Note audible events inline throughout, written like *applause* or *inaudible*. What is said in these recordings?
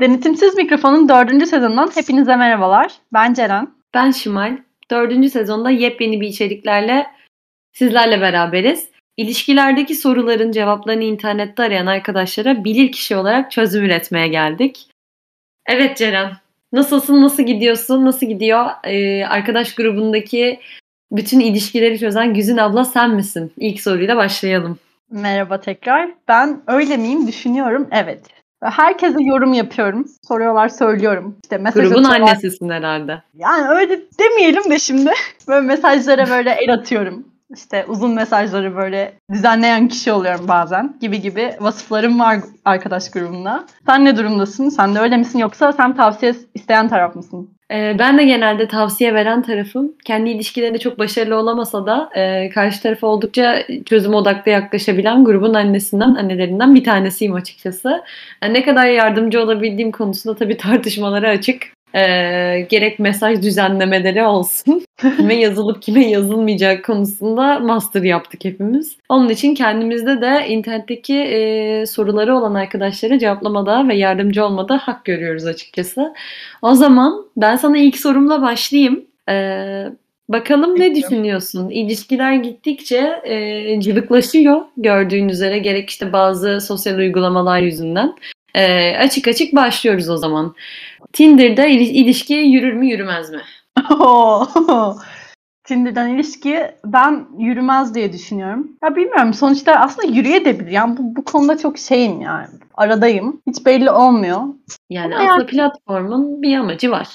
Denetimsiz Mikrofon'un dördüncü sezonundan hepinize merhabalar. Ben Ceren. Ben Şimal. Dördüncü sezonda yepyeni bir içeriklerle sizlerle beraberiz. İlişkilerdeki soruların cevaplarını internette arayan arkadaşlara bilir kişi olarak çözüm üretmeye geldik. Evet Ceren, nasılsın, nasıl gidiyorsun, nasıl gidiyor? Ee, arkadaş grubundaki bütün ilişkileri çözen Güzin abla sen misin? İlk soruyla başlayalım. Merhaba tekrar. Ben öyle miyim düşünüyorum. Evet. Herkese yorum yapıyorum. Soruyorlar söylüyorum. İşte mesaj Grubun atıyorlar. annesisin herhalde. Yani öyle demeyelim de şimdi. *laughs* Böyle mesajlara böyle el atıyorum. İşte uzun mesajları böyle düzenleyen kişi oluyorum bazen gibi gibi vasıflarım var arkadaş grubunda. Sen ne durumdasın? Sen de öyle misin yoksa sen tavsiye isteyen taraf mısın? Ee, ben de genelde tavsiye veren tarafım. Kendi ilişkilerinde çok başarılı olamasa da e, karşı tarafa oldukça çözüm odaklı yaklaşabilen grubun annesinden, annelerinden bir tanesiyim açıkçası. Yani ne kadar yardımcı olabildiğim konusunda tabii tartışmalara açık. Ee, gerek mesaj düzenlemeleri olsun, *laughs* kime yazılıp kime yazılmayacak konusunda master yaptık hepimiz. Onun için kendimizde de internetteki e, soruları olan arkadaşlara cevaplamada ve yardımcı olmada hak görüyoruz açıkçası. O zaman ben sana ilk sorumla başlayayım. Ee, bakalım ne düşünüyorsun? İlişkiler gittikçe e, cıvıklaşıyor gördüğün üzere gerek işte bazı sosyal uygulamalar yüzünden. Ee, açık açık başlıyoruz o zaman. Tinder'da ili- ilişki yürür mü yürümez mi? *laughs* *laughs* Tinder'dan ilişki ben yürümez diye düşünüyorum. Ya bilmiyorum sonuçta aslında yürüyebilir. Yani bu, bu konuda çok şeyim yani. Aradayım. Hiç belli olmuyor. Yani Ama aslında platformun bir amacı var.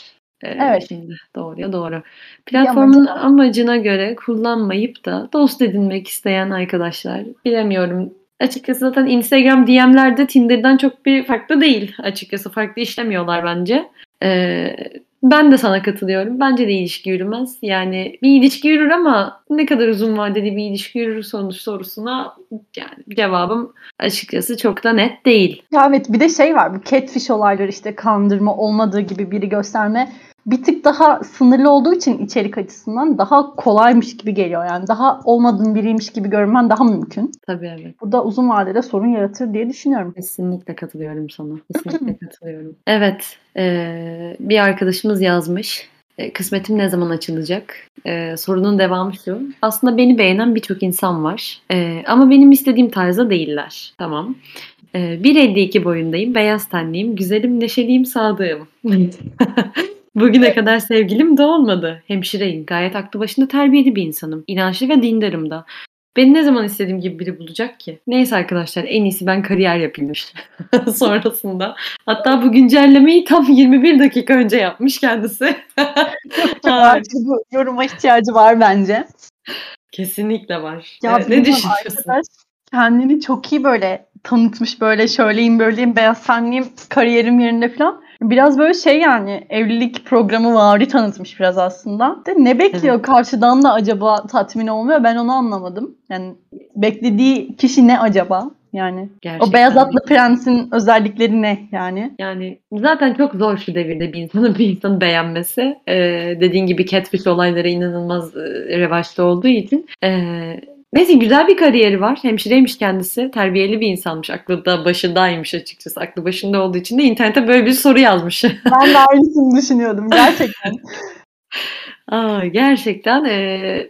Ee, Evet. Şimdi doğruya doğru. Platformun amacı amacına göre kullanmayıp da dost edinmek isteyen arkadaşlar bilemiyorum. Açıkçası zaten Instagram DM'lerde Tinder'dan çok bir farklı değil. Açıkçası farklı işlemiyorlar bence. Ee, ben de sana katılıyorum. Bence de ilişki yürümez. Yani bir ilişki yürür ama ne kadar uzun vadeli bir ilişki yürür sonuç sorusuna yani cevabım açıkçası çok da net değil. Ya evet bir de şey var bu catfish olayları işte kandırma olmadığı gibi biri gösterme bir tık daha sınırlı olduğu için içerik açısından daha kolaymış gibi geliyor. Yani daha olmadığın biriymiş gibi görmen daha mümkün. Tabii evet. Bu da uzun vadede sorun yaratır diye düşünüyorum. Kesinlikle katılıyorum sana. *clears throat* Kesinlikle katılıyorum. Evet, eee, bir arkadaşımız yazmış. E, Kısmetim ne zaman açılacak? E, sorunun devamı şu. Aslında beni beğenen birçok insan var. E, ama benim istediğim tarzda değiller. Tamam. E, 1.52 boyundayım, beyaz tenliyim, güzelim, neşeliyim, sadığım. *laughs* Bugüne kadar sevgilim de olmadı. Hemşireyim, gayet aklı başında terbiyeli bir insanım. İnançlı ve dindarım da. Beni ne zaman istediğim gibi biri bulacak ki? Neyse arkadaşlar en iyisi ben kariyer yapayım *laughs* sonrasında. Hatta bu güncellemeyi tam 21 dakika önce yapmış kendisi. *laughs* Bu yoruma ihtiyacı var bence. Kesinlikle var. Ya Evet, ne düşünüyorsun? arkadaş kendini çok iyi böyle tanıtmış böyle şöyleyim böyleyim beyaz tenliyim kariyerim yerinde falan. Biraz böyle şey yani evlilik programı vari tanıtmış biraz aslında. De ne bekliyor karşıdan da acaba tatmin olmuyor ben onu anlamadım. Yani beklediği kişi ne acaba? Yani Gerçekten o beyaz atlı de. prensin özellikleri ne yani? Yani zaten çok zor şu devirde bir insanın bir insanı beğenmesi. Ee, dediğin gibi catfish olayları inanılmaz e, revaçta olduğu için. Ee, neyse güzel bir kariyeri var. Hemşireymiş kendisi. Terbiyeli bir insanmış. Aklı da başındaymış açıkçası. Aklı başında olduğu için de internete böyle bir soru yazmış. *laughs* Ben de aynısını düşünüyordum gerçekten. *laughs* Aa, gerçekten e,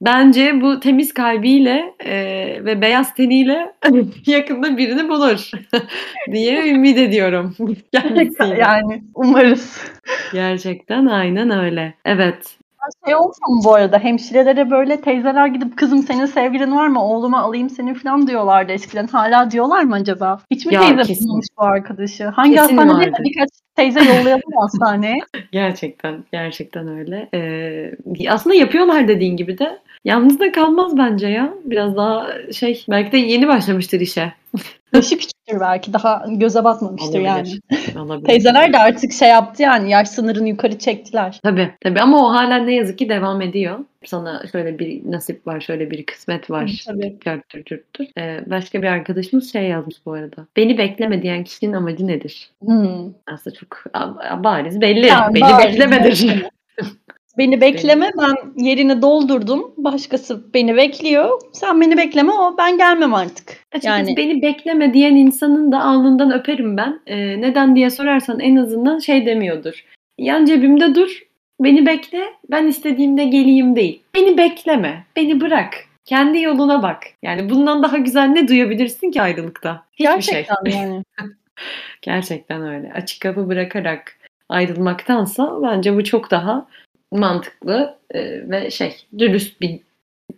bence bu temiz kalbiyle e, ve beyaz teniyle *laughs* yakında birini bulur diye ümit ediyorum. Kendisiyle. yani umarız. Gerçekten aynen öyle. Evet. Şey olmuyor mu bu arada hemşirelere böyle teyzeler gidip kızım senin sevgilin var mı oğluma alayım seni falan diyorlardı eskiden. Hala diyorlar mı acaba? Hiç mi Ya, teyze kesin. bulmamış bu arkadaşı? Hangi Kesin hastanede birkaç teyze yollayalım hastaneye. *laughs* Gerçekten, gerçekten öyle. Ee, aslında yapıyorlar dediğin gibi de. Yalnız da kalmaz bence ya. Biraz daha şey, belki de yeni başlamıştır işe. Yaşı küçüktür belki daha göze batmamıştır yani. Olabilir. Olabilir. *laughs* Teyzeler de artık şey yaptı yani yaş sınırını yukarı çektiler. Tabii, tabii ama o hala ne yazık ki devam ediyor. Sana şöyle bir nasip var, şöyle bir kısmet var. Tabii. Cırttır cırttır. Ee, başka bir arkadaşımız şey yazmış bu arada. Beni bekleme diyen kişinin amacı nedir? Hmm. Aslında çok bariz belli. Yani Beni bariz beklemedir. *laughs* Beni bekleme ben yerini doldurdum. Başkası beni bekliyor. Sen beni bekleme o ben gelmem artık. Açıkçası yani... beni bekleme diyen insanın da alnından öperim ben. Ee, neden diye sorarsan en azından şey demiyordur. Yan cebimde dur. Beni bekle. Ben istediğimde geleyim değil. Beni bekleme. Beni bırak. Kendi yoluna bak. Yani bundan daha güzel ne duyabilirsin ki ayrılıkta? Hiçbir şey. Gerçekten şey. *laughs* yani. Gerçekten öyle. Açık kapı bırakarak ayrılmaktansa bence bu çok daha mantıklı e, ve şey dürüst bir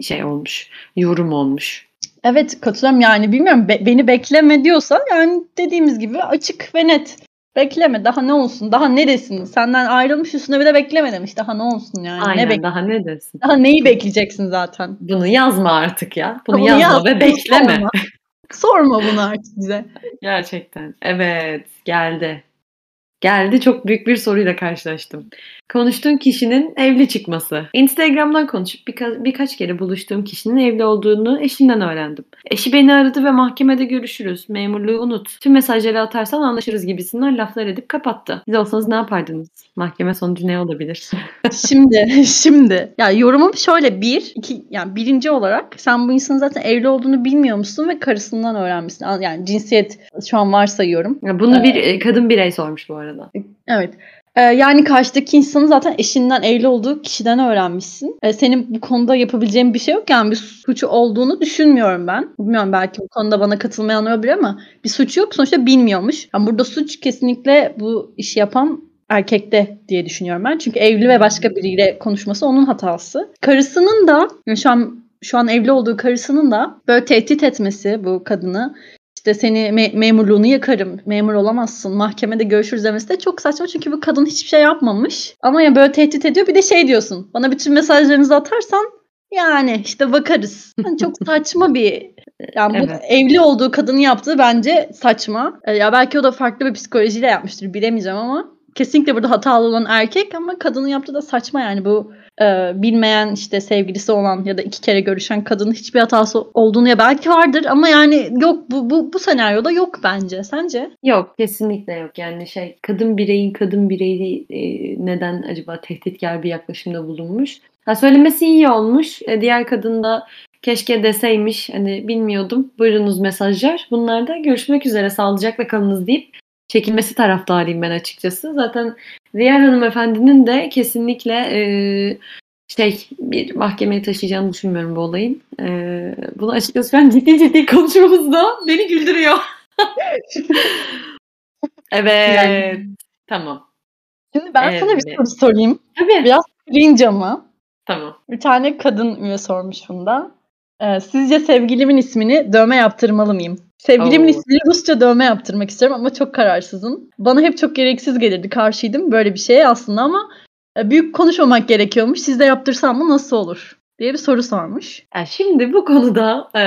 şey olmuş. Yorum olmuş. Evet katılıyorum yani bilmiyorum be, beni bekleme diyorsa yani dediğimiz gibi açık ve net. Bekleme daha ne olsun daha ne desin senden ayrılmış üstüne bir de bekleme demiş daha ne olsun yani. Aynen ne daha ne desin. Daha neyi bekleyeceksin zaten. Bunu yazma artık ya. Bunu, bunu yazma yaz, ve bekleme. Sorma. sorma bunu artık bize. *laughs* Gerçekten evet geldi. Geldi çok büyük bir soruyla karşılaştım. Konuştuğum kişinin evli çıkması. Instagram'dan konuşup birka- birkaç kere buluştuğum kişinin evli olduğunu eşinden öğrendim. Eşi beni aradı ve mahkemede görüşürüz. Memurluğu unut. Tüm mesajları atarsan anlaşırız gibisinden laflar edip kapattı. Siz olsanız ne yapardınız? Mahkeme sonucu ne olabilir? *laughs* şimdi, şimdi. Ya yorumum şöyle bir, iki, yani birinci olarak sen bu insanın zaten evli olduğunu bilmiyor musun ve karısından öğrenmişsin. Yani cinsiyet şu an varsayıyorum. Bunu bir ee, kadın birey sormuş bu arada. Evet. Ee, yani karşıdaki insanın zaten eşinden evli olduğu kişiden öğrenmişsin. Ee, senin bu konuda yapabileceğin bir şey yok. Yani bir suçu olduğunu düşünmüyorum ben. Bilmiyorum belki bu konuda bana katılmayan olabilir ama bir suç yok. Sonuçta bilmiyormuş. Yani burada suç kesinlikle bu işi yapan erkekte diye düşünüyorum ben. Çünkü evli ve başka biriyle konuşması onun hatası. Karısının da şu an şu an evli olduğu karısının da böyle tehdit etmesi bu kadını işte seni me- memurluğunu yakarım, memur olamazsın, mahkemede görüşürüz demesi de çok saçma çünkü bu kadın hiçbir şey yapmamış. Ama ya böyle tehdit ediyor bir de şey diyorsun, bana bütün mesajlarınızı atarsan yani işte bakarız. Yani *laughs* çok saçma bir yani bu evet. evli olduğu kadının yaptığı bence saçma. E, ya belki o da farklı bir psikolojiyle yapmıştır bilemeyeceğim ama kesinlikle burada hatalı olan erkek ama kadının yaptığı da saçma yani bu e, bilmeyen işte sevgilisi olan ya da iki kere görüşen kadının hiçbir hatası olduğunu ya belki vardır ama yani yok bu bu bu senaryoda yok bence. Sence? Yok kesinlikle yok. Yani şey kadın bireyin kadın bireyi e, neden acaba tehditkar bir yaklaşımda bulunmuş? Ha söylemesi iyi olmuş. E, diğer kadın da keşke deseymiş hani bilmiyordum. Buyurunuz mesajlar. Bunlar da görüşmek üzere sağlıcakla kalınız deyip çekilmesi taraftarıyım ben açıkçası. Zaten diğer hanımefendinin de kesinlikle e, şey bir mahkemeye taşıyacağını düşünmüyorum bu olayın. E, bunu açıkçası ben ciddi ciddi konuşmamızda beni güldürüyor. *laughs* evet. Yani. Tamam. Şimdi ben evet. sana bir soru sorayım. Tabii. Biraz cringe ama. Tamam. Bir tane kadın üye sormuş bunda. Ee, sizce sevgilimin ismini dövme yaptırmalı mıyım? Sevgilimin Oo. ismini Rusça dövme yaptırmak istiyorum ama çok kararsızım. Bana hep çok gereksiz gelirdi. Karşıydım böyle bir şeye aslında ama e, büyük konuşmamak gerekiyormuş. Siz de yaptırsam mı nasıl olur? diye bir soru sormuş. Yani şimdi bu konuda e,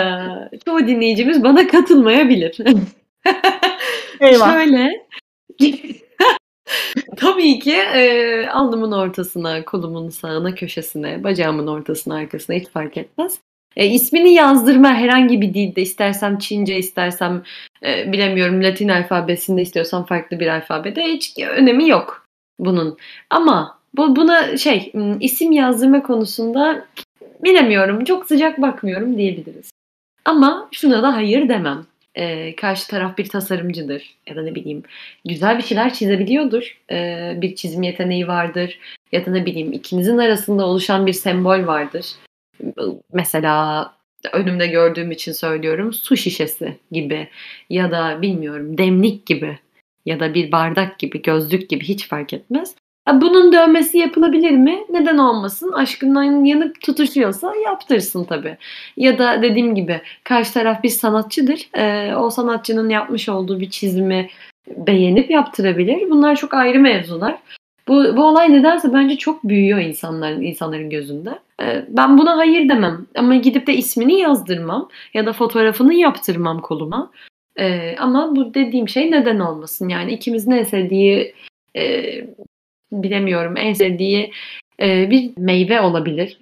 çoğu dinleyicimiz bana katılmayabilir. *laughs* Eyvah. Şöyle *laughs* Tabii ki e, alnımın ortasına, kolumun sağına, köşesine, bacağımın ortasına, arkasına hiç fark etmez. E, ismini yazdırma herhangi bir dilde istersem Çince istersem e, bilemiyorum Latin alfabesinde istiyorsam farklı bir alfabede hiç önemi yok bunun. Ama bu buna şey isim yazdırma konusunda bilemiyorum çok sıcak bakmıyorum diyebiliriz. Ama şuna da hayır demem. Ee, karşı taraf bir tasarımcıdır ya da ne bileyim güzel bir şeyler çizebiliyordur. Ee, bir çizim yeteneği vardır ya da ne bileyim ikinizin arasında oluşan bir sembol vardır mesela önümde gördüğüm için söylüyorum su şişesi gibi ya da bilmiyorum demlik gibi ya da bir bardak gibi gözlük gibi hiç fark etmez. Bunun dövmesi yapılabilir mi? Neden olmasın? Aşkından yanık tutuşuyorsa yaptırsın tabii. Ya da dediğim gibi karşı taraf bir sanatçıdır. Ee, o sanatçının yapmış olduğu bir çizimi beğenip yaptırabilir. Bunlar çok ayrı mevzular. Bu, bu olay nedense bence çok büyüyor insanların insanların gözünde. Ee, ben buna hayır demem ama gidip de ismini yazdırmam ya da fotoğrafını yaptırmam koluma. Ee, ama bu dediğim şey neden olmasın? Yani ikimizin en sevdiği e, bilemiyorum en sevdiği e, bir meyve olabilir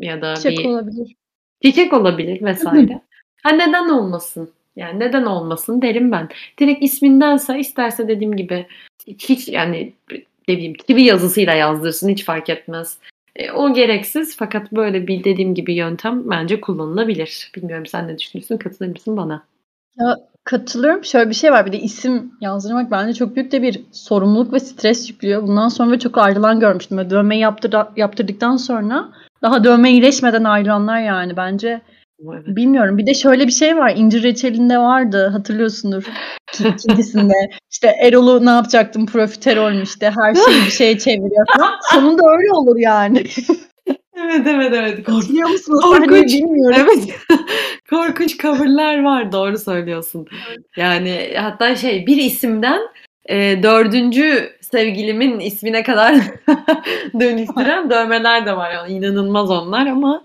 ya da çiçek bir olabilir. Çiçek olabilir vesaire. ha neden olmasın? Yani neden olmasın derim ben. Direkt ismindense isterse dediğim gibi hiç yani ne bileyim çivi yazısıyla yazdırsın hiç fark etmez. E, o gereksiz fakat böyle bir dediğim gibi yöntem bence kullanılabilir. Bilmiyorum sen ne düşünüyorsun? Katılır mısın bana? Ya katılıyorum. Şöyle bir şey var. Bir de isim yazdırmak bence çok büyük de bir sorumluluk ve stres yüklüyor. Bundan sonra çok ayrılan görmüştüm. Böyle dövmeyi yaptır, yaptırdıktan sonra daha dövme iyileşmeden ayrılanlar yani bence Evet. bilmiyorum. Bir de şöyle bir şey var. İncir reçelinde vardı. Hatırlıyorsundur. *laughs* İkincisinde. işte Erol'u ne yapacaktım? Profiterol işte. Her şeyi bir şeye çeviriyor falan. *laughs* Sonunda öyle olur yani. Evet evet evet. Kork- Biliyor musunuz? Korkunç. Bilmiyorum. evet. *laughs* Korkunç coverlar var. Doğru söylüyorsun. Yani hatta şey bir isimden e, dördüncü sevgilimin ismine kadar dönüştüren dövmeler de var. Yani inanılmaz onlar ama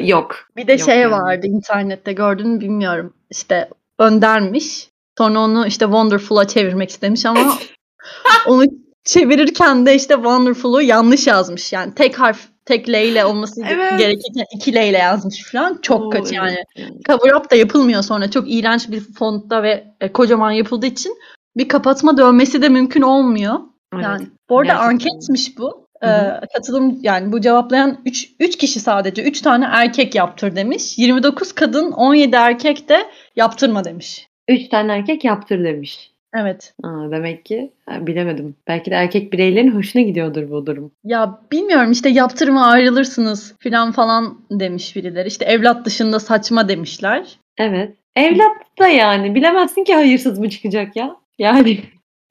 yok. Bir de Yok şey yani. vardı internette gördün mü bilmiyorum. İşte Önder'miş. Sonra onu işte Wonderful'a çevirmek istemiş ama *laughs* onu çevirirken de işte Wonderful'u yanlış yazmış. Yani tek harf tek L ile olması Evet. gerekirken iki L ile yazmış falan. Çok Oo, kötü yani. evet. Cover up da yapılmıyor sonra. Çok iğrenç bir fontta ve e, kocaman yapıldığı için bir kapatma dövmesi de mümkün olmuyor. Evet. Yani bu arada gerçekten. anketmiş bu. Hı hı. Katılım yani bu cevaplayan 3 3 kişi sadece 3 tane erkek yaptır demiş. 29 kadın 17 erkek de yaptırma demiş. Üç tane erkek yaptır demiş. Evet. Aa, demek ki bilemedim. Belki de erkek bireylerin hoşuna gidiyordur bu durum. Ya bilmiyorum işte yaptırma ayrılırsınız filan falan demiş birileri. İşte evlat dışında saçma demişler. Evet. Evlat da yani bilemezsin ki hayırsız mı çıkacak ya. Yani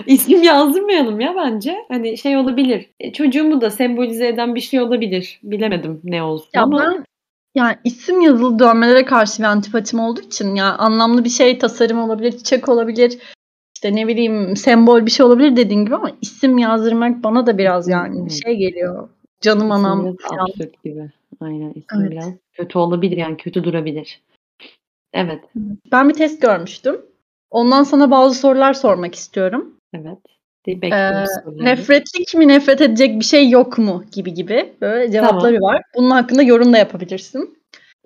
isim yazdırmayalım ya bence. Hani şey olabilir. E, çocuğumu da sembolize eden bir şey olabilir. Bilemedim ne olsun Ya ama ben yani isim yazılı dövmelere karşı bir antipatim olduğu için ya anlamlı bir şey tasarım olabilir, çiçek olabilir. işte ne bileyim sembol bir şey olabilir dediğin gibi ama isim yazdırmak bana da biraz yani Evet. şey geliyor. Canım anam absürt gibi. Aynen isim Evet. biraz kötü olabilir yani kötü durabilir. Evet. Ben bir test görmüştüm. Ondan sana bazı sorular sormak istiyorum. Evet. Ee, nefretlik mi nefret edecek bir şey yok mu gibi gibi böyle cevapları var. Bunun hakkında yorum da yapabilirsin.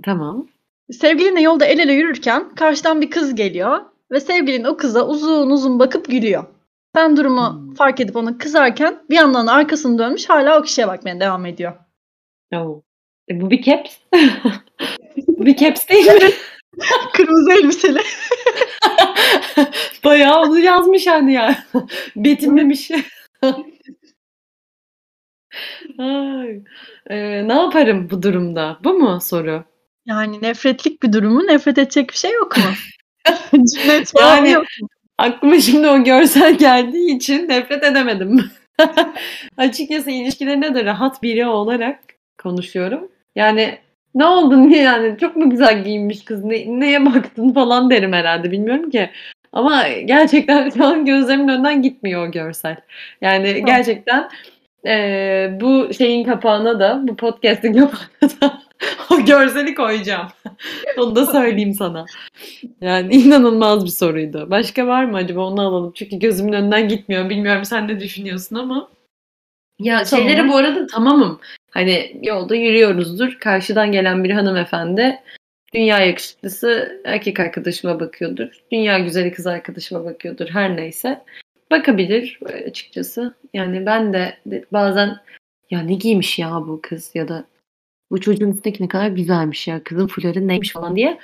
Tamam. Sevgilinle yolda el ele yürürken karşıdan bir kız geliyor ve sevgilin o kıza uzun uzun bakıp gülüyor. Sen durumu Hmm. fark edip ona kızarken bir yandan da arkasını dönmüş hala o kişiye bakmaya devam ediyor. Oo. E, bu bir caps. *laughs* Bu bir caps değil mi? *laughs* *laughs* Kırmızı elbiseli. *laughs* Bayağı onu yazmış hani ya. *laughs* Betimlemiş. Ay. Ee, ne yaparım bu durumda? Bu mu soru? Yani nefretlik bir durumu nefret edecek bir şey yok mu? Falan Yani- yok. Aklıma şimdi o görsel geldiği için nefret edemedim. Açıkçası ilişkilerine de rahat biri olarak konuşuyorum. Yani ne oldu niye yani çok mu güzel giyinmiş kız ne, neye baktın falan derim herhalde bilmiyorum ki. Ama gerçekten şu an gözlerimin önünden gitmiyor o görsel. Yani gerçekten eee, bu şeyin kapağına da bu podcast'in kapağına da *laughs* o görseli koyacağım. *laughs* Onu da söyleyeyim sana. Yani inanılmaz bir soruydu. Başka var mı acaba onu alalım. Çünkü gözümün önünden gitmiyor. Bilmiyorum sen ne düşünüyorsun ama. Ya Tamam. şeylere bu arada tamamım. Hani yolda yürüyoruzdur. Karşıdan gelen bir hanımefendi dünya yakışıklısı erkek arkadaşıma bakıyordur. Dünya güzeli kız arkadaşıma bakıyordur. Her neyse. Bakabilir açıkçası. Yani ben de de bazen ya ne giymiş ya bu kız ya da bu çocuğun üstündeki ne kadar güzelmiş ya kızın fuları neymiş falan diye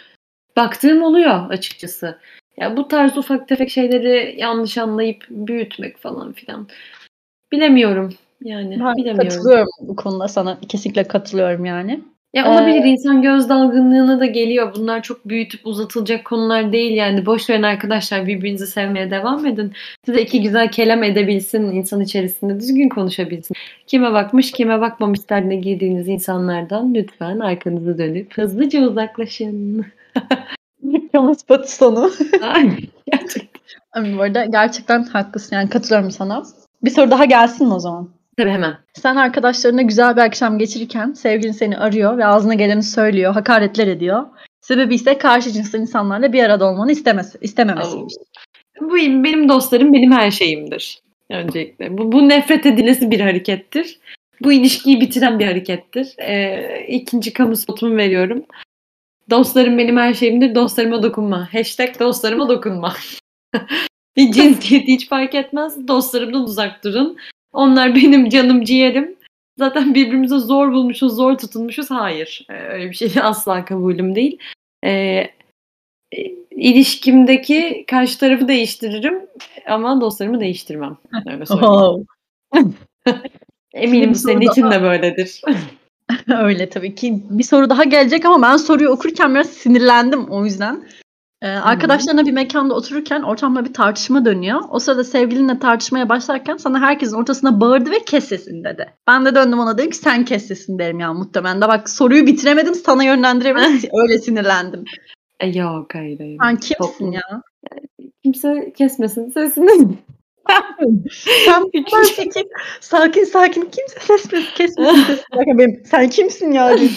baktığım oluyor açıkçası. Ya bu tarz ufak tefek şeyleri yanlış anlayıp büyütmek falan filan. Bilemiyorum. Yani Ben bilemiyorum. katılıyorum bu konuda sana kesinlikle katılıyorum yani. Ya olabilir insan göz dalgınlığına da geliyor. Bunlar çok büyütüp uzatılacak konular değil yani. Boş verin arkadaşlar birbirinizi sevmeye devam edin. Size iki güzel kelam edebilsin insan içerisinde düzgün konuşabilsin. Kime bakmış kime bakmamış derdine girdiğiniz insanlardan lütfen arkanızı dönüp hızlıca uzaklaşın. Kamu spotu sonu. *laughs* Gerçekten. Bu arada gerçekten haklısın yani katılıyorum sana. Bir soru daha gelsin mi o zaman? Tabii hemen. Sen arkadaşlarına güzel bir akşam geçirirken sevgilin seni arıyor ve ağzına geleni söylüyor, hakaretler ediyor. Sebebi ise karşı cinsel insanlarla bir arada olmanı istemesi, istememesiymiş. Bu benim dostlarım benim her şeyimdir. Öncelikle. Bu, bu nefret edilesi bir harekettir. Bu ilişkiyi bitiren bir harekettir. Ee, ikinci kamu spotumu veriyorum. Dostlarım benim her şeyimdir. Dostlarıma dokunma. Hashtag dostlarıma dokunma. *laughs* Cinsiyeti hiç fark etmez. Dostlarımdan uzak durun. Onlar *laughs* benim canım ciğerim. Zaten birbirimize zor bulmuşuz, zor tutunmuşuz. Hayır. Ee, öyle bir şey *laughs* asla kabulüm değil. Ee, e, ilişkimdeki karşı tarafı değiştiririm ama dostlarımı değiştirmem. Öyle söyleyeyim. *laughs* Eminim Şimdi senin için daha- de böyledir. Öyle tabii ki. Bir soru daha gelecek ama ben soruyu okurken biraz sinirlendim o yüzden. Ee, arkadaşlarına bir mekanda otururken ortamda bir tartışma dönüyor. O sırada sevgilinle tartışmaya başlarken sana herkesin ortasına bağırdı ve kes sesini dedi. Ben de döndüm ona dedim ki sen kes sesini derim ya muhtemelen de bak soruyu bitiremedim sana yönlendiremedim *laughs* öyle sinirlendim. E, yok hayır hayır. Sen kimsin Toplum. ya? Kimse kesmesin sesini. *laughs* Sen *laughs* böyle sakin, sakin sakin kimse ses kesmesin *laughs* benim, sen kimsin ya diye.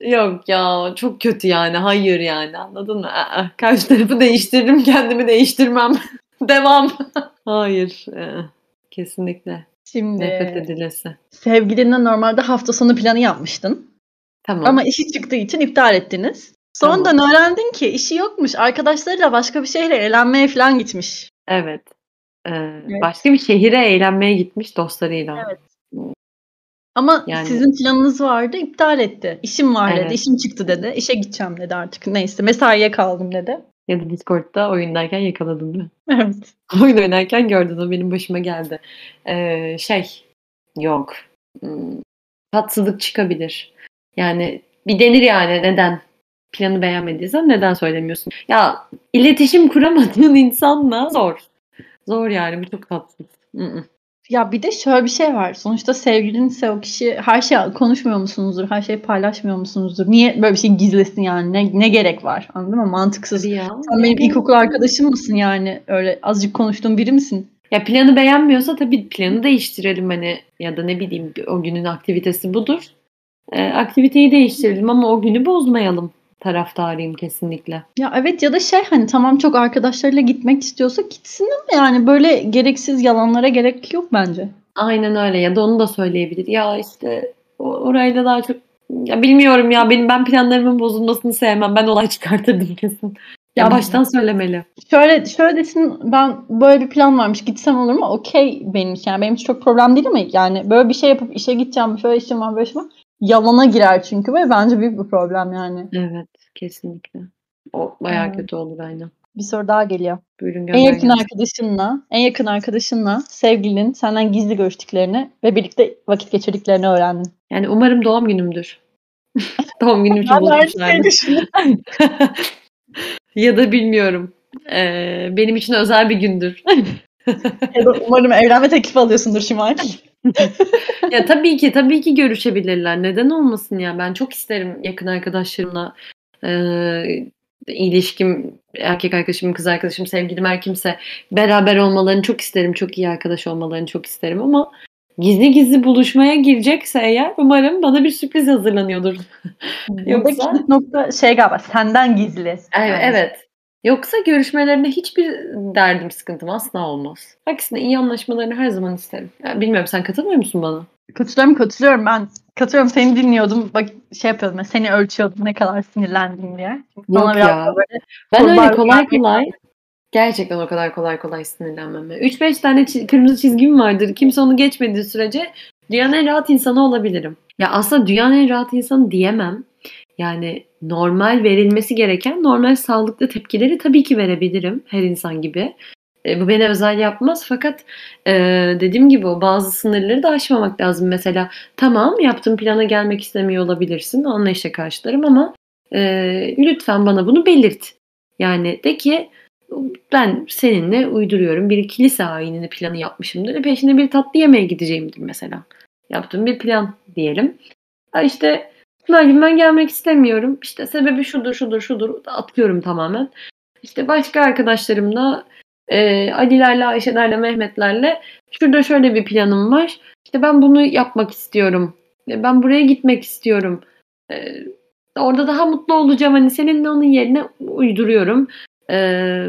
Yok ya çok kötü yani. Hayır yani anladın mı? Aa, karşı tarafı değiştiririm kendimi değiştirmem. *laughs* Devam. Hayır. ee, kesinlikle. Şimdi Nefret edilesi. sevgilinle normalde hafta sonu planı yapmıştın. Tamam. Ama işi çıktığı için iptal ettiniz. Sonradan öğrendin ki işi yokmuş. Arkadaşlarıyla başka bir şehre eğlenmeye falan gitmiş. Evet. Ee, Başka bir şehire eğlenmeye gitmiş dostlarıyla. Evet. Ama Yani- sizin planınız vardı, iptal etti. İşim var Evet. dedi, işim çıktı dedi. İşe gideceğim dedi artık. Neyse, mesaiye kaldım dedi. Ya da Discord'da oyundayken yakaladın değil mi? Evet. *laughs* Oyun oynarken gördün o benim başıma geldi. Ee, şey yok. Hmm, Tatsızlık çıkabilir. Yani bir denir yani neden planı beğenmediysen neden söylemiyorsun? Ya iletişim kuramadığın *laughs* insanla zor. Zor yani bu çok tatsız. Mm-mm. Ya bir de şöyle bir şey var. Sonuçta sevgilinse o kişi her şey konuşmuyor musunuzdur? Her şeyi paylaşmıyor musunuzdur? Niye böyle bir şey gizlesin yani? Ne, ne gerek var? Anladın mı? Mantıksız. Ya, Sen benim ilkokul arkadaşım mısın yani? Öyle azıcık konuştuğum biri misin? ya planı beğenmiyorsa tabii planı değiştirelim hani ya da ne bileyim o günün aktivitesi budur. Ee, aktiviteyi değiştirelim ama o günü bozmayalım taraftarıyım kesinlikle. Ya evet ya da şey hani tamam çok arkadaşlarıyla gitmek istiyorsa gitsin ama yani böyle gereksiz yalanlara gerek yok bence. Aynen öyle ya da onu da söyleyebilir. Ya işte orayla daha çok ya bilmiyorum ya benim ben planlarımın bozulmasını sevmem. Ben olay çıkartırdım kesin. Ya, Ya- baştan söylemeli. Şöyle şöyle desin ben böyle bir plan varmış gitsem olur mu? Okey benim için. Yani benim için çok problem değil ama yani böyle bir şey yapıp işe gideceğim şöyle işim var böyle işim var. Yalana girer çünkü ve bence büyük bir problem yani. Evet kesinlikle. O bayağı Evet. kötü olur aynen. Bir soru daha geliyor. Buyurun En yakın gelsin. arkadaşınla, en yakın arkadaşınla sevgilinin senden gizli görüştüklerini ve birlikte vakit geçirdiklerini öğrendin. Yani umarım doğum günümdür. *laughs* doğum günüm için *laughs* ya da bilmiyorum. Ee, benim için özel bir gündür. *laughs* Ya da umarım evlenme teklifi alıyorsundur Şimal. ya tabii ki tabii ki görüşebilirler. Neden olmasın ya? Ben çok isterim yakın arkadaşlarımla e, ilişkim, erkek arkadaşım, kız arkadaşım, sevgilim her kimse beraber olmalarını çok isterim. Çok iyi arkadaş olmalarını çok isterim ama gizli gizli buluşmaya girecekse eğer umarım bana bir sürpriz hazırlanıyordur. Yoksa- nokta şey galiba senden gizli. Evet, Yani. evet. Yoksa görüşmelerinde hiçbir derdim, sıkıntım asla olmaz. Aksine iyi anlaşmalarını her zaman isterim. Ya bilmiyorum sen katılmıyor musun bana? Katılıyorum katılıyorum ben. Katılıyorum seni dinliyordum. Bak şey yapıyordum. ben, Seni ölçüyordum ne kadar sinirlendim diye. Çünkü Yok ya. böyle Ben öyle kolay kolay gerçekten o kadar kolay kolay sinirlenmem. 3-5 tane çi- kırmızı çizgim vardır. Kimse onu geçmediği sürece dünyanın en rahat insanı olabilirim. Ya aslında dünyanın en rahat insanı diyemem. Yani normal verilmesi gereken normal sağlıklı tepkileri tabii ki verebilirim her insan gibi. E, bu beni özel yapmaz fakat e, dediğim gibi o bazı sınırları da aşmamak lazım. Mesela tamam yaptığım plana gelmek istemiyor olabilirsin anlayışla karşılarım ama e, lütfen bana bunu belirt. Yani de ki ben seninle uyduruyorum. Bir kilise ayinini planı yapmışımdır. Peşine bir tatlı yemeğe gideceğimdir mesela. Yaptığım bir plan diyelim. Ha işte Sınavcığım ben gelmek istemiyorum. İşte sebebi şudur şudur şudur. Atıyorum tamamen. İşte başka arkadaşlarımla e, Alilerle, Ayşelerle, Mehmetlerle şurada şöyle bir planım var. İşte ben bunu yapmak istiyorum. E, Ben buraya gitmek istiyorum. E, orada daha mutlu olacağım. Hani seninle onun yerine uyduruyorum. Ee,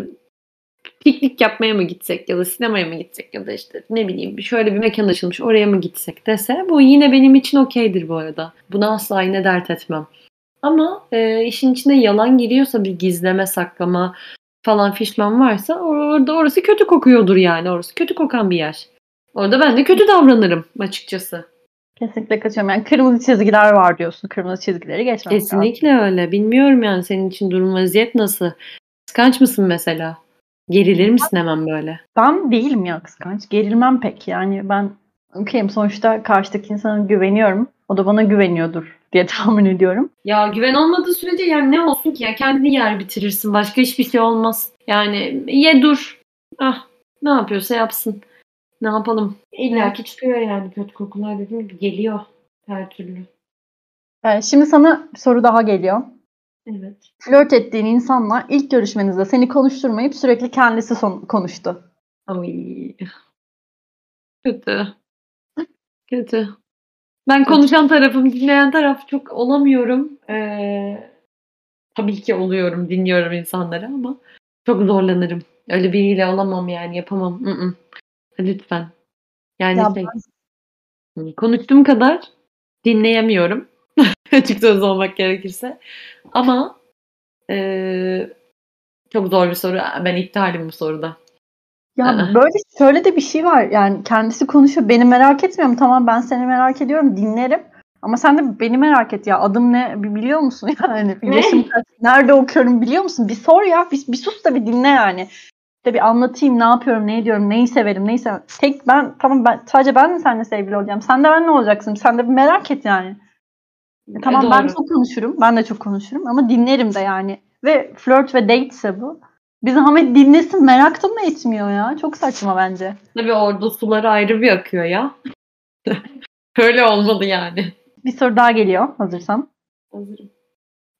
piknik yapmaya mı gitsek ya da sinemaya mı gitsek ya da işte ne bileyim şöyle bir mekan açılmış oraya mı gitsek dese bu yine benim için okeydir bu arada. Buna asla yine dert etmem. Ama e, işin içine yalan giriyorsa bir gizleme saklama falan fişman varsa orada orası kötü kokuyordur yani orası kötü kokan bir yer. Orada ben de kötü davranırım açıkçası. Kesinlikle kaçıyorum. Yani kırmızı çizgiler var diyorsun. Kırmızı çizgileri geçmemek lazım. Kesinlikle öyle. Bilmiyorum yani senin için durum vaziyet nasıl? Kıskanç mısın mesela? Gerilir misin hemen böyle? Ben değilim ya kıskanç. Gerilmem pek. Yani ben okeyim. Sonuçta karşıdaki insana güveniyorum. O da bana güveniyordur diye *laughs* tahmin ediyorum. Ya güven olmadığı sürece yani ne olsun ki ya kendini yer bitirirsin. Başka hiçbir şey olmaz. Yani ye dur. Ah ne yapıyorsa yapsın. Ne yapalım? İlla ki çıkıyor yani kötü kokular dediğim gibi geliyor her türlü. Ee, şimdi sana bir soru daha geliyor. Evet. Flört ettiğin insanla ilk görüşmenizde seni konuşturmayıp sürekli kendisi son- konuştu. Ay. Kötü. Kötü. Ben konuşan tarafım, dinleyen taraf çok olamıyorum. Ee, tabii ki oluyorum, dinliyorum insanları ama çok zorlanırım. Öyle biriyle olamam yani, yapamam. Mm-mm. Lütfen. Yani Ya şey, konuştuğum kadar dinleyemiyorum. *laughs* Açık söz olmak gerekirse. Ama ee, çok zor bir soru. Ben iptalim bu soruda. Ya böyle şöyle de bir şey var. Yani kendisi konuşuyor. Beni merak etmiyorum. Tamam ben seni merak ediyorum. Dinlerim. Ama sen de beni merak et ya. Adım ne biliyor musun *laughs* yani? Ne? yaşım kaç? Nerede okuyorum biliyor musun? Bir sor ya. Bir, bir sus da bir dinle yani. İşte bir anlatayım ne yapıyorum, ne ediyorum, neyi severim, neyi severim. Tek ben tamam ben sadece ben mi seninle sevgili olacağım? Sen de benimle olacaksın. Sen de bir merak et yani. E, Tamam ben Doğru. çok konuşurum. Ben de çok konuşurum ama dinlerim de yani. Ve flört ve date ise bu. Biz Ahmet dinlesin merak da mı etmiyor ya? Çok saçma bence. Tabii orada sular ayrı bir akıyor ya. *laughs* Öyle olmalı yani. Bir soru daha geliyor hazırsan. Hazırım.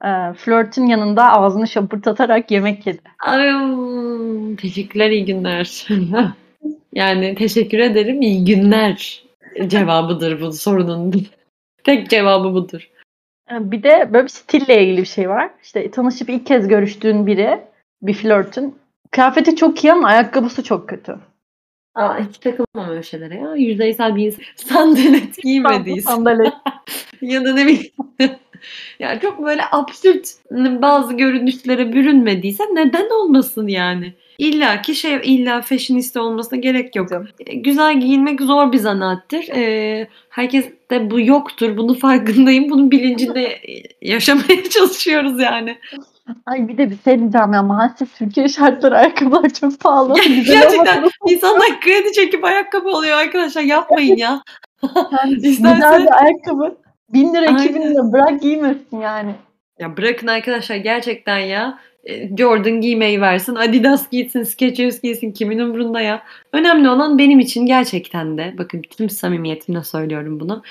Ee, flörtün yanında ağzını şapırtatarak yemek yedi. Ay, teşekkürler, iyi günler. *laughs* yani teşekkür ederim, iyi günler cevabıdır bu sorunun. *laughs* Tek cevabı budur. Ee, Bir de böyle bir stille ilgili bir şey var. İşte tanışıp ilk kez görüştüğün biri, bir flörtün. Kıyafeti çok iyi ama ayakkabısı çok kötü. Aa, hiç takılmam öyle şeylere ya. Yüzeysel bir insan. *laughs* Sandalet giymediyse. Sandalye. *laughs* ya da ne bileyim. *laughs* yani çok böyle absürt bazı görünüşlere bürünmediyse neden olmasın yani? İlla ki şey illa fashionista olmasına gerek yok. Canım. E, Güzel giyinmek zor bir zanaattır. Ee, herkes de bu yoktur. Bunun farkındayım. Bunun bilincinde yaşamaya çalışıyoruz yani. Ay bir de bir şey diyeceğim ya maalesef Türkiye şartları ayakkabılar çok pahalı. Gerçekten insanlar kredi çekip ayakkabı alıyor arkadaşlar. Yapmayın ya. Yani *laughs* güzel bir ayakkabı. 1000 lira, 2000 Aynen. lira bırak giymesin yani. Ya bırakın arkadaşlar gerçekten ya. E, Jordan giymeyi versin, Adidas giysin, Skechers giysin kimin umurunda ya. Önemli olan benim için gerçekten de bakın tüm samimiyetimle söylüyorum bunu.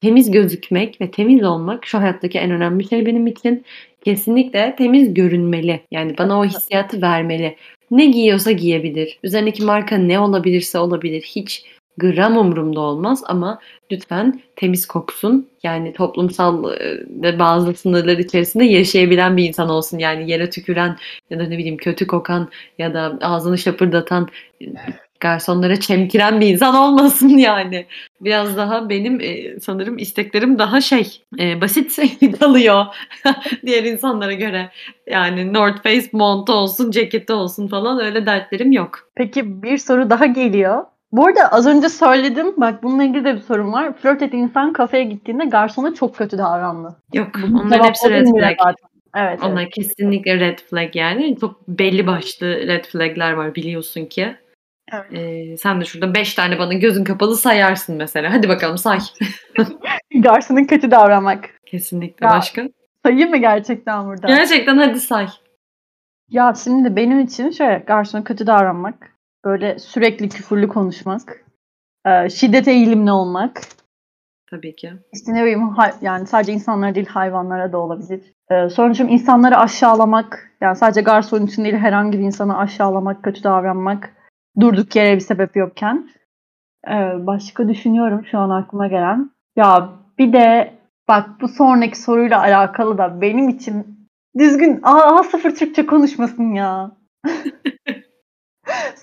Temiz gözükmek ve temiz olmak şu hayattaki en önemli şey benim için. Kesinlikle temiz görünmeli. Yani bana o hissiyatı vermeli. Ne giyiyorsa giyebilir. Üzerindeki marka ne olabilirse olabilir. Hiç gram umurumda olmaz ama lütfen temiz koksun. Yani toplumsal e, ve bazı sınırlar içerisinde yaşayabilen bir insan olsun. Yani yere tüküren ya da ne bileyim kötü kokan ya da ağzını şapırdatan e, garsonlara çemkiren bir insan olmasın *laughs* yani. Biraz daha benim e, sanırım isteklerim daha şey e, basit *laughs* kalıyor *laughs* diğer insanlara göre. Yani North Face montu olsun, ceketi olsun falan öyle dertlerim yok. Peki bir soru daha geliyor. Bu arada az önce söyledim. Bak bununla ilgili de bir sorun var. Flört ettiğin insan kafeye gittiğinde garsona çok kötü davrandı. Yok onların hepsi red flag. zaten. Evet. Onlar evet. kesinlikle red flag yani. Çok belli başlı red flagler var biliyorsun ki. Evet. Ee, sen de şurada 5 tane bana gözün kapalı sayarsın mesela. Hadi bakalım say. *laughs* Garsona kötü davranmak. Kesinlikle Ya. başka. Sayayım mı gerçekten burada? Gerçekten hadi say. Ya şimdi benim için şöyle garsona kötü davranmak, böyle sürekli küfürlü konuşmak, e, şiddet eğilimli olmak, Tabii ki. işte ne bileyim yani sadece insanlara değil hayvanlara da olabilir. Sonuçta insanları aşağılamak, yani sadece garson için değil herhangi bir insanı aşağılamak, kötü davranmak, durduk yere bir sebep yokken. E, başka düşünüyorum şu an aklıma gelen. Ya bir de bak bu sonraki soruyla alakalı da benim için düzgün A, sıfır Türkçe konuşmasın ya. *laughs*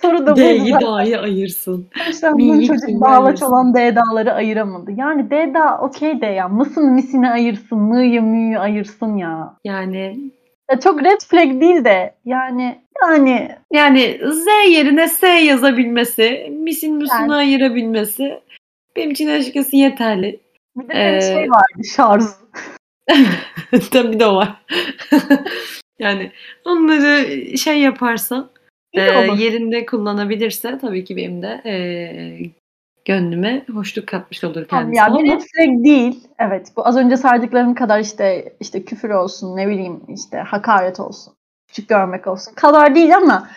Soru da D'yi dahi ayırsın. Milli bunun çocuk bağlaç olan D'daları ayıramadı. Yani D'da okey de ya. Mısın misini ayırsın. Mı'yı mü'yü ayırsın ya. Yani Ya çok red flag değil de yani yani Yani Z yerine S yazabilmesi, misin müsünü Yani. ayırabilmesi benim için açıkçası yeterli. bir de Ee, şey vardı şarj. *laughs* Tabii de o var. *laughs* yani onları şey yaparsa, İyi e, olur. yerinde kullanabilirse tabii ki benim de e, gönlüme hoşluk katmış olur Tamam, kendisi. yani red değil. Evet bu az önce saydıklarım kadar işte işte küfür olsun ne bileyim işte hakaret olsun. Küçük görmek olsun. Kadar değil ama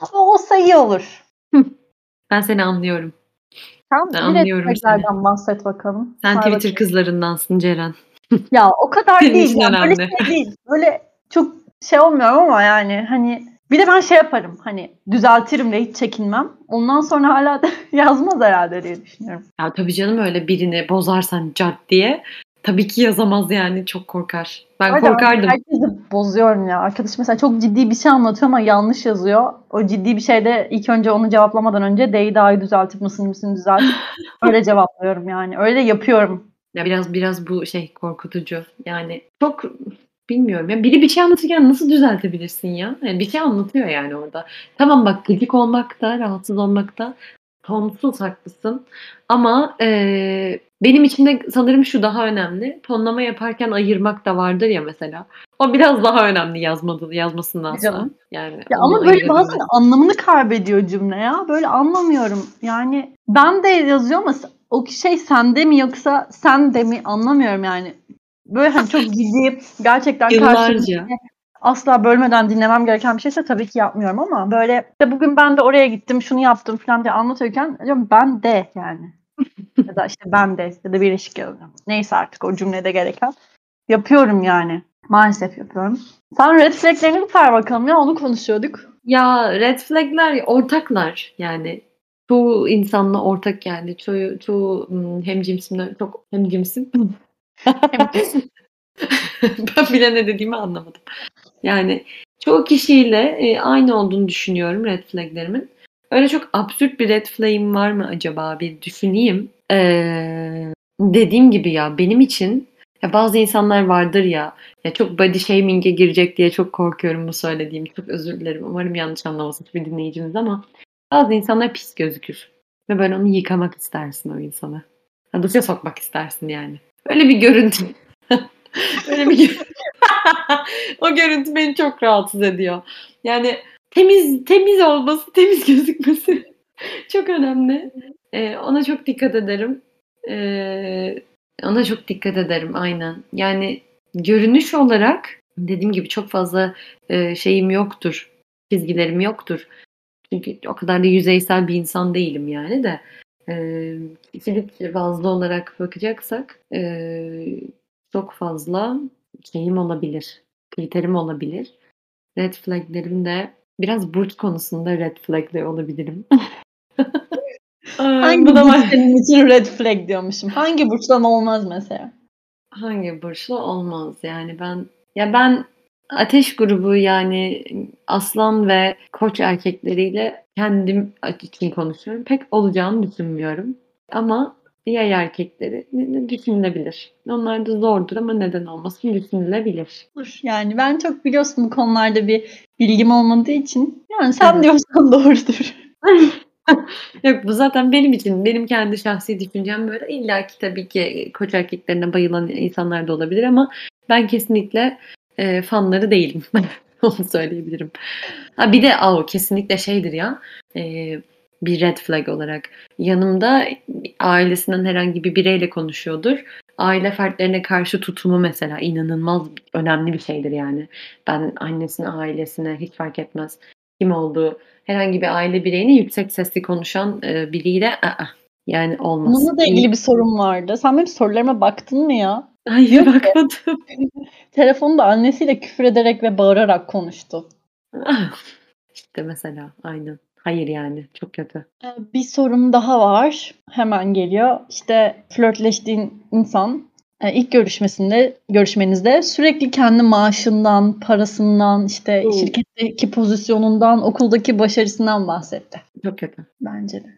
ama olsa iyi olur. *laughs* ben seni anlıyorum. Tamam Ben anlıyorum flaglerden bahset bakalım. Sen Say Twitter bakayım. kızlarındansın Ceren. Ya o kadar *laughs* değil. Yani böyle şey değil. Böyle çok şey olmuyorum ama yani hani bir de ben şey yaparım hani düzeltirim de hiç çekinmem. Ondan sonra hala da *laughs* yazmaz herhalde diye düşünüyorum. Ya tabii canım öyle birini bozarsan cart diye tabii ki yazamaz yani çok korkar. Ben Öyle korkardım. Herkesi bozuyorum ya. Arkadaş mesela çok ciddi bir şey anlatıyor ama yanlış yazıyor. O ciddi bir şeyde ilk önce onu cevaplamadan önce D'yi dahi düzeltip mısın mısın düzeltip *laughs* öyle cevaplıyorum yani. Öyle yapıyorum. Ya biraz biraz bu şey korkutucu. Yani çok bilmiyorum. Ya biri bir şey anlatırken nasıl düzeltebilirsin ya? Yani bir şey anlatıyor yani orada. Tamam bak gıcık olmakta, rahatsız olmakta tonsuz haklısın. Ama eee, benim için de sanırım şu daha önemli. Tonlama yaparken ayırmak da vardır ya mesela. O biraz daha önemli yazmadı, yazmasındansa. Yani Ya ama böyle bazen anlamını kaybediyor cümle ya. Böyle anlamıyorum. Yani ben de yazıyor ama o şey sende mi yoksa sen de mi anlamıyorum yani. Böyle hani çok ciddi gerçekten karşımdakini asla bölmeden dinlemem gereken bir şeyse tabii ki yapmıyorum ama böyle işte bugün ben de oraya gittim şunu yaptım falan diye anlatırken diyorum ben de yani. *laughs* ya da işte ben de ya da birleşik yazıyorum. Neyse artık o cümlede gereken. Yapıyorum yani. Maalesef yapıyorum. Sen red flaglerini bir say bakalım ya onu konuşuyorduk. Ya red flagler ortaklar yani. Çoğu insanla ortak yani. Çoğu, çoğu hmm, hem cimsimle çok hem cimsim. *laughs* *laughs* ben bile ne dediğimi anlamadım. Yani çoğu kişiyle e, aynı olduğunu düşünüyorum red flaglerimin. Öyle çok absürt bir red flag'im var mı acaba bir düşüneyim. Ee, dediğim gibi ya benim için ya bazı insanlar vardır ya ya çok body shaming'e girecek diye çok korkuyorum bu söylediğim. Çok özür dilerim. Umarım yanlış anlamasın hiçbir dinleyicimiz ama bazı insanlar pis gözükür. Ve böyle onu yıkamak istersin o insanı. Duşa sokmak istersin yani. Öyle bir görüntü. *laughs* Öyle bir gö- *laughs* O görüntü beni çok rahatsız ediyor. Yani temiz temiz olması, temiz *laughs* gözükmesi çok önemli. Ee, ona çok dikkat ederim. Ee, ona çok dikkat ederim aynen. Yani görünüş olarak dediğim gibi çok fazla e, şeyim yoktur. Çizgilerim yoktur. Çünkü o kadar da yüzeysel bir insan değilim yani de. Kişilik bazlı olarak bakacaksak e, çok fazla şeyim olabilir. Kriterim olabilir. Red flaglerim de biraz burç konusunda red flagler olabilirim. *laughs* Hangi bu da burç senin için red flag diyormuşum. Hangi burçtan olmaz mesela? Hangi burçla olmaz yani ben ya ben ateş grubu yani aslan ve koç erkekleriyle kendim için konuşuyorum. Pek olacağını düşünmüyorum. Ama yay erkekleri düşünülebilir. Onlar da zordur ama neden olmasın düşünülebilir. Yani ben çok biliyorsun bu konularda bir bilgim olmadığı için. Yani sen Evet. diyorsan *laughs* doğrudur. *laughs* Yok bu zaten benim için benim kendi şahsi düşüncem böyle illa ki tabii ki koç erkeklerine bayılan insanlar da olabilir ama ben kesinlikle e, fanları değilim. *laughs* Onu söyleyebilirim. Ha bir de o kesinlikle şeydir ya e, bir red flag olarak yanımda ailesinden herhangi bir bireyle konuşuyordur. Aile fertlerine karşı tutumu mesela inanılmaz önemli bir şeydir yani. Ben annesine, ailesine hiç fark etmez kim olduğu herhangi bir aile bireyine yüksek sesli konuşan e, biriyle aa, yani olmaz. Bununla da ilgili bir sorum vardı. Sen benim sorularıma baktın mı ya? Hayır bakmadım. *laughs* Telefonda annesiyle küfür ederek ve bağırarak konuştu. *laughs* işte mesela aynen. Hayır yani çok kötü. Ee, Bir sorum daha var. Hemen geliyor. İşte flörtleştiğin insan e, ilk görüşmesinde, görüşmenizde sürekli kendi maaşından, parasından, işte Oo. şirketteki pozisyonundan, okuldaki başarısından bahsetti. Çok kötü. Bence de.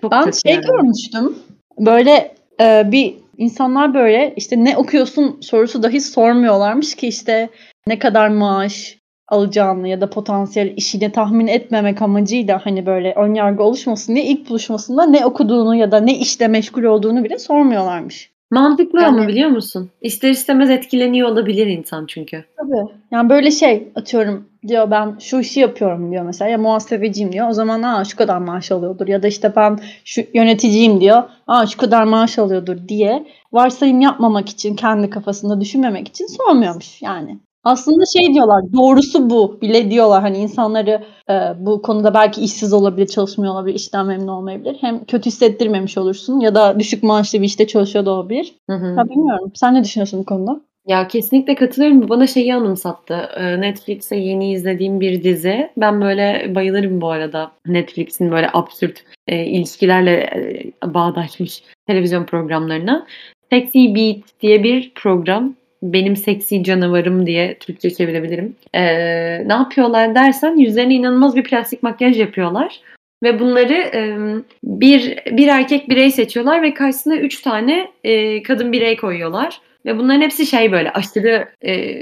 Çok Ben şey yani. görmüştüm. Böyle e, bir insanlar böyle işte ne okuyorsun sorusu dahi sormuyorlarmış ki işte ne kadar maaş alacağını ya da potansiyel işini tahmin etmemek amacıyla hani böyle ön yargı oluşmasın diye ilk buluşmasında ne okuduğunu ya da ne işle meşgul olduğunu bile sormuyorlarmış. Mantıklı Yani- ama biliyor musun? İster istemez etkileniyor olabilir insan çünkü. Tabii. Yani böyle şey atıyorum diyor ben şu işi yapıyorum diyor mesela ya muhasebeciyim diyor. O zaman aa şu kadar maaş alıyordur ya da işte ben şu yöneticiyim diyor. Aa şu kadar maaş alıyordur diye varsayım yapmamak için kendi kafasında düşünmemek için sormuyormuş yani. Aslında şey diyorlar doğrusu bu bile diyorlar hani insanları e, bu konuda belki işsiz olabilir çalışmıyor olabilir işten memnun olmayabilir. Hem kötü hissettirmemiş olursun ya da düşük maaşlı bir işte çalışıyor da olabilir. Hı hı. Ya bilmiyorum sen ne düşünüyorsun bu konuda? Ya kesinlikle katılıyorum. Bu bana şeyi anımsattı. Ee, Netflix'te yeni izlediğim bir dizi. Ben böyle bayılırım bu arada. Netflix'in böyle absürt e, ilişkilerle e, bağdaşmış televizyon programlarına. Sexy Beat diye bir program. Benim seksi canavarım diye Türkçe çevirebilirim. Ee, ne yapıyorlar dersen yüzlerine inanılmaz bir plastik makyaj yapıyorlar. Ve bunları e, bir bir erkek birey seçiyorlar ve karşısına üç tane e, kadın birey koyuyorlar. Ve bunların hepsi şey böyle aşırı e,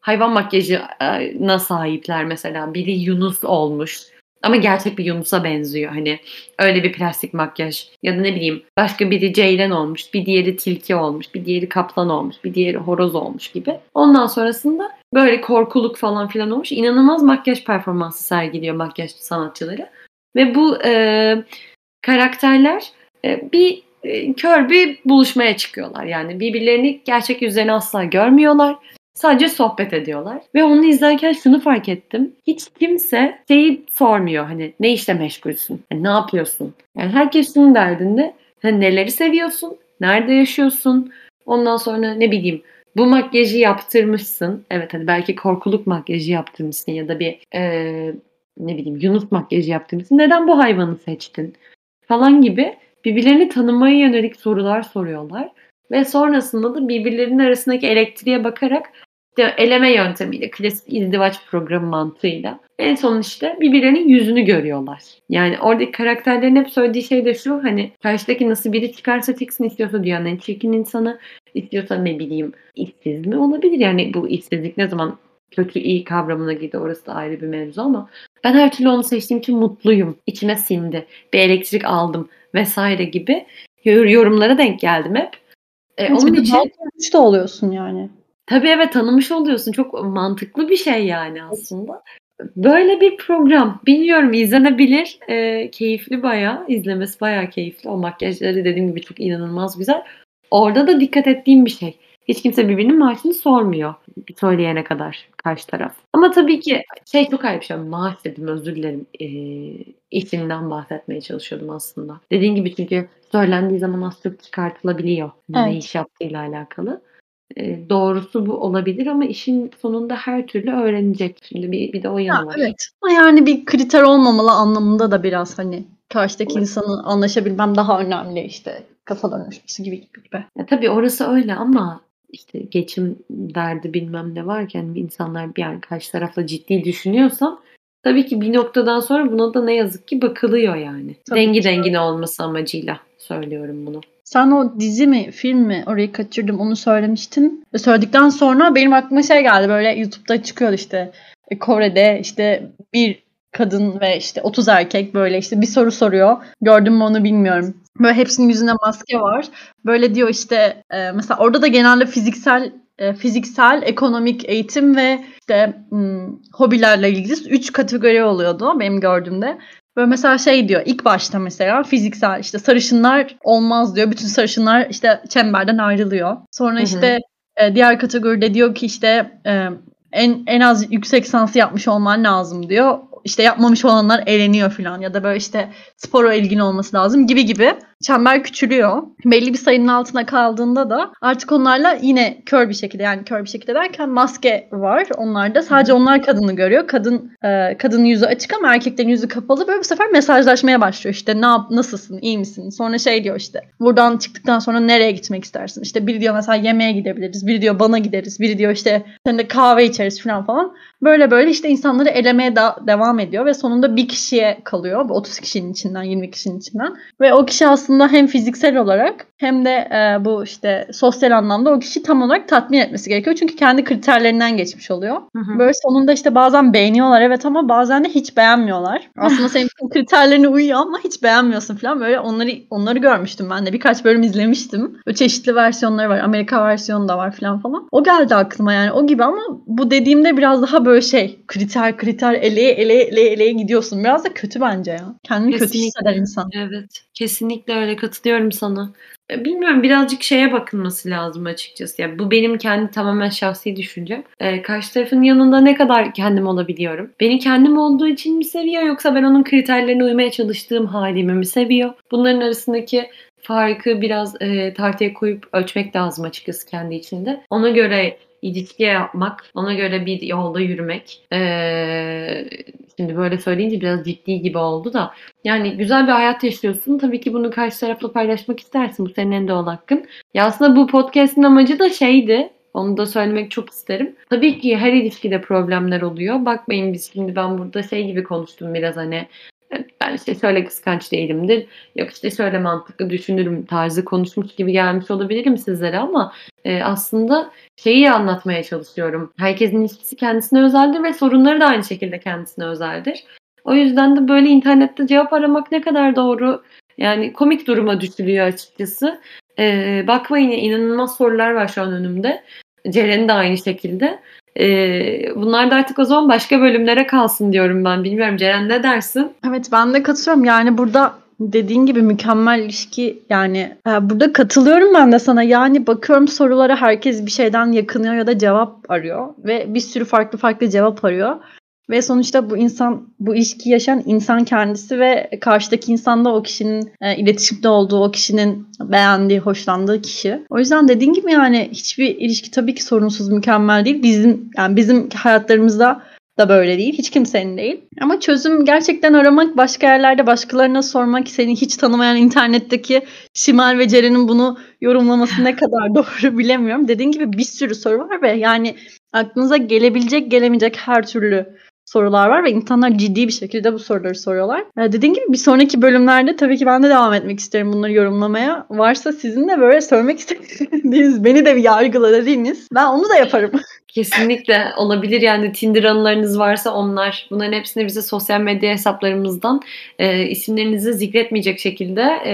hayvan makyajına sahipler mesela. Biri Yunus olmuş. Ama gerçek bir Yunus'a benziyor. Hani öyle bir plastik makyaj. Ya da ne bileyim başka biri Ceylan olmuş. Bir diğeri tilki olmuş. Bir diğeri kaplan olmuş. Bir diğeri horoz olmuş gibi. Ondan sonrasında böyle korkuluk falan filan olmuş. İnanılmaz makyaj performansı sergiliyor makyaj sanatçıları. Ve bu e, karakterler e, bir e, kör bir buluşmaya çıkıyorlar. Yani birbirlerini gerçek yüzlerini asla görmüyorlar. Sadece sohbet ediyorlar. Ve onu izlerken şunu fark ettim. Hiç kimse şeyi sormuyor. Hani ne işle meşgulsün? Yani ne yapıyorsun? Yani herkes şunun derdinde. Hani neleri seviyorsun? Nerede yaşıyorsun? Ondan sonra ne bileyim bu makyajı yaptırmışsın. Evet hani belki korkuluk makyajı yaptırmışsın ya da bir e, ne bileyim Yunus makyajı yaptırmışsın. Neden bu hayvanı seçtin? Falan gibi birbirlerini tanımaya yönelik sorular soruyorlar. Ve sonrasında da birbirlerinin arasındaki elektriğe bakarak işte eleme yöntemiyle, klasik izdivaç programı mantığıyla en son işte birbirlerinin yüzünü görüyorlar. Yani oradaki karakterlerin hep söylediği şey de şu hani karşıdaki nasıl biri çıkarsa çıksın istiyorsa dünyanın en çirkin insanı istiyorsa ne bileyim işsiz mi olabilir? Yani bu işsizlik ne zaman kötü iyi kavramına girdi orası da ayrı bir mevzu ama ben her türlü onu seçtiğim için mutluyum. İçime sindi. Bir elektrik aldım vesaire gibi yor- yorumlara denk geldim hep. E, onun için de oluyorsun yani. Tabii evet tanımış oluyorsun. Çok mantıklı bir şey yani aslında. Böyle bir program. Bilmiyorum izlenebilir. Ee, keyifli bayağı. izlemesi bayağı keyifli. O makyajları dediğim gibi çok inanılmaz güzel. Orada da dikkat ettiğim bir şey. Hiç kimse birbirinin maaşını sormuyor. Söyleyene kadar karşı taraf. Ama tabii ki şey çok ayrı bir şey. Maaş dedim özür dilerim. Ee, işimden bahsetmeye çalışıyordum aslında. Dediğim gibi çünkü söylendiği zaman az çok çıkartılabiliyor. Ne Evet. iş yaptığıyla alakalı. Doğrusu bu olabilir ama işin sonunda her türlü öğrenecek. Şimdi bir, bir de o yanı Ya, var. evet. Ama yani bir kriter olmamalı anlamında da biraz hani karşıdaki Evet. insanı anlaşabilmem daha önemli işte kafaların uyuşması gibi gibi. Ya, tabii orası öyle ama işte geçim derdi bilmem ne varken insanlar bir yani karşı tarafla ciddi düşünüyorsam tabii ki bir noktadan sonra buna da ne yazık ki bakılıyor yani. Tabii Dengi ki. dengine olması amacıyla söylüyorum bunu. Sen o dizi mi film mi orayı kaçırdım onu söylemiştin. Ve söyledikten sonra benim aklıma şey geldi böyle YouTube'da çıkıyor işte e, Kore'de işte bir kadın ve işte 30 erkek böyle işte bir soru soruyor. Gördün mü onu bilmiyorum. Böyle hepsinin yüzünde maske var. Böyle diyor işte e, mesela orada da genelde fiziksel e, fiziksel, ekonomik eğitim ve işte hmm, hobilerle ilgili 3 kategori oluyordu benim gördüğümde. Böyle mesela şey diyor ilk başta mesela fiziksel işte sarışınlar olmaz diyor. Bütün sarışınlar işte çemberden ayrılıyor. Sonra Hı hı. işte e, diğer kategoride diyor ki işte e, en en az yüksek lisansı yapmış olman lazım diyor. İşte yapmamış olanlar eleniyor falan ya da böyle işte spora ilgin olması lazım gibi gibi. Çember küçülüyor. Belli bir sayının altına kaldığında da artık onlarla yine kör bir şekilde yani kör bir şekilde derken maske var onlarda. Sadece onlar kadını görüyor. Kadın e, kadının yüzü açık ama erkeklerin yüzü kapalı. Böyle bu sefer mesajlaşmaya başlıyor. İşte ne yap, nasılsın, iyi misin? Sonra şey diyor işte buradan çıktıktan sonra nereye gitmek istersin? İşte biri diyor mesela yemeğe gidebiliriz. Biri diyor bana gideriz. Biri diyor işte sen de kahve içeriz falan falan. Böyle böyle işte insanları elemeye da devam ediyor ve sonunda bir kişiye kalıyor. Bu 30 kişinin içinden, 20 kişinin içinden. Ve o kişi aslında hem fiziksel olarak hem de e, bu işte sosyal anlamda o kişi tam olarak tatmin etmesi gerekiyor. Çünkü kendi kriterlerinden geçmiş oluyor. Hı hı. Böyle sonunda işte bazen beğeniyorlar evet ama bazen de hiç beğenmiyorlar. *laughs* Aslında senin kriterlerine uyuyor ama hiç beğenmiyorsun falan. Böyle onları onları görmüştüm ben de. Birkaç bölüm izlemiştim. Böyle çeşitli versiyonları var. Amerika versiyonu da var falan falan. O geldi aklıma yani o gibi ama bu dediğimde biraz daha böyle şey kriter kriter eleye eleye eleye eleye gidiyorsun. Biraz da kötü bence ya. Kendini kötü Kesinlikle. hisseder insan. Evet, kesinlikle öyle katılıyorum sana. E, Bilmiyorum birazcık şeye bakılması lazım açıkçası. Yani bu benim kendi tamamen şahsi düşüncem. Ee, karşı tarafın yanında ne kadar kendim olabiliyorum? Beni kendim olduğu için mi seviyor yoksa ben onun kriterlerine uymaya çalıştığım halimi mi seviyor? Bunların arasındaki farkı biraz e, tartıya koyup ölçmek lazım açıkçası kendi içinde. Ona göre ilişki yapmak, ona göre bir yolda yürümek. Ee, şimdi böyle söyleyince biraz ciddi gibi oldu da. Yani güzel bir hayat yaşıyorsun. Tabii ki bunu karşı tarafla paylaşmak istersin. Bu senin en doğal hakkın. Ya aslında bu podcast'in amacı da şeydi. Onu da söylemek çok isterim. Tabii ki her ilişkide problemler oluyor. Bakmayın biz şimdi ben burada şey gibi konuştum biraz hani ben işte şöyle kıskanç değilimdir. Yok işte şöyle mantıklı düşünürüm tarzı konuşmuş gibi gelmiş olabilirim sizlere ama e, aslında şeyi anlatmaya çalışıyorum. Herkesin ilişkisi kendisine özeldir ve sorunları da aynı şekilde kendisine özeldir. O yüzden de böyle internette cevap aramak ne kadar doğru yani komik duruma düşülüyor açıkçası. E, bakmayın inanılmaz sorular var şu an önümde. Ceren'in de aynı şekilde. Ee, bunlar da artık o zaman başka bölümlere kalsın diyorum ben. Bilmiyorum Ceren ne dersin? Evet ben de katılıyorum. Yani burada dediğin gibi mükemmel ilişki yani e, burada katılıyorum ben de sana. Yani bakıyorum sorulara herkes bir şeyden yakınıyor ya da cevap arıyor ve bir sürü farklı farklı cevap arıyor. Ve sonuçta bu insan, bu ilişki yaşayan insan kendisi ve karşıdaki insan da o kişinin e, iletişimde olduğu, o kişinin beğendiği, hoşlandığı kişi. O yüzden dediğin gibi yani hiçbir ilişki tabii ki sorunsuz, mükemmel değil. Bizim yani bizim hayatlarımızda da böyle değil. Hiç kimsenin değil. Ama çözüm gerçekten aramak, başka yerlerde başkalarına sormak, seni hiç tanımayan internetteki Şimal ve Ceren'in bunu yorumlaması ne kadar *laughs* doğru bilemiyorum. Dediğin gibi bir sürü soru var ve yani aklınıza gelebilecek, gelemeyecek her türlü sorular var ve insanlar ciddi bir şekilde bu soruları soruyorlar. Ee, dediğim gibi bir sonraki bölümlerde tabii ki ben de devam etmek isterim bunları yorumlamaya. Varsa sizin de böyle söylemek istediğiniz, *laughs* beni de bir yargıla dediğiniz ben onu da yaparım. *laughs* Kesinlikle olabilir yani Tinder anılarınız varsa onlar. Bunların hepsini bize sosyal medya hesaplarımızdan e, isimlerinizi zikretmeyecek şekilde e,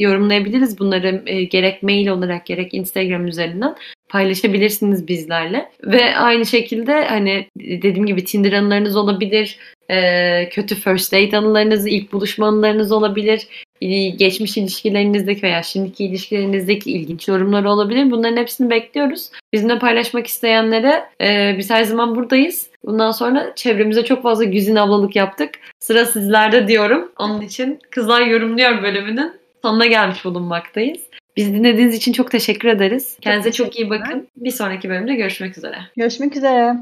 yorumlayabiliriz. Bunları e, gerek mail olarak gerek Instagram üzerinden paylaşabilirsiniz bizlerle. Ve aynı şekilde hani dediğim gibi Tinder anılarınız olabilir. kötü first date anılarınız, ilk buluşma anılarınız olabilir. Geçmiş ilişkilerinizdeki veya şimdiki ilişkilerinizdeki ilginç yorumlar olabilir. Bunların hepsini bekliyoruz. Bizimle paylaşmak isteyenlere e, biz her zaman buradayız. Bundan sonra çevremize çok fazla güzin ablalık yaptık. Sıra sizlerde diyorum. Onun için Kızlar Yorumluyor bölümünün sonuna gelmiş bulunmaktayız. Bizi dinlediğiniz için çok teşekkür ederiz. Kendinize çok iyi bakın. Bir sonraki bölümde görüşmek üzere. Görüşmek üzere.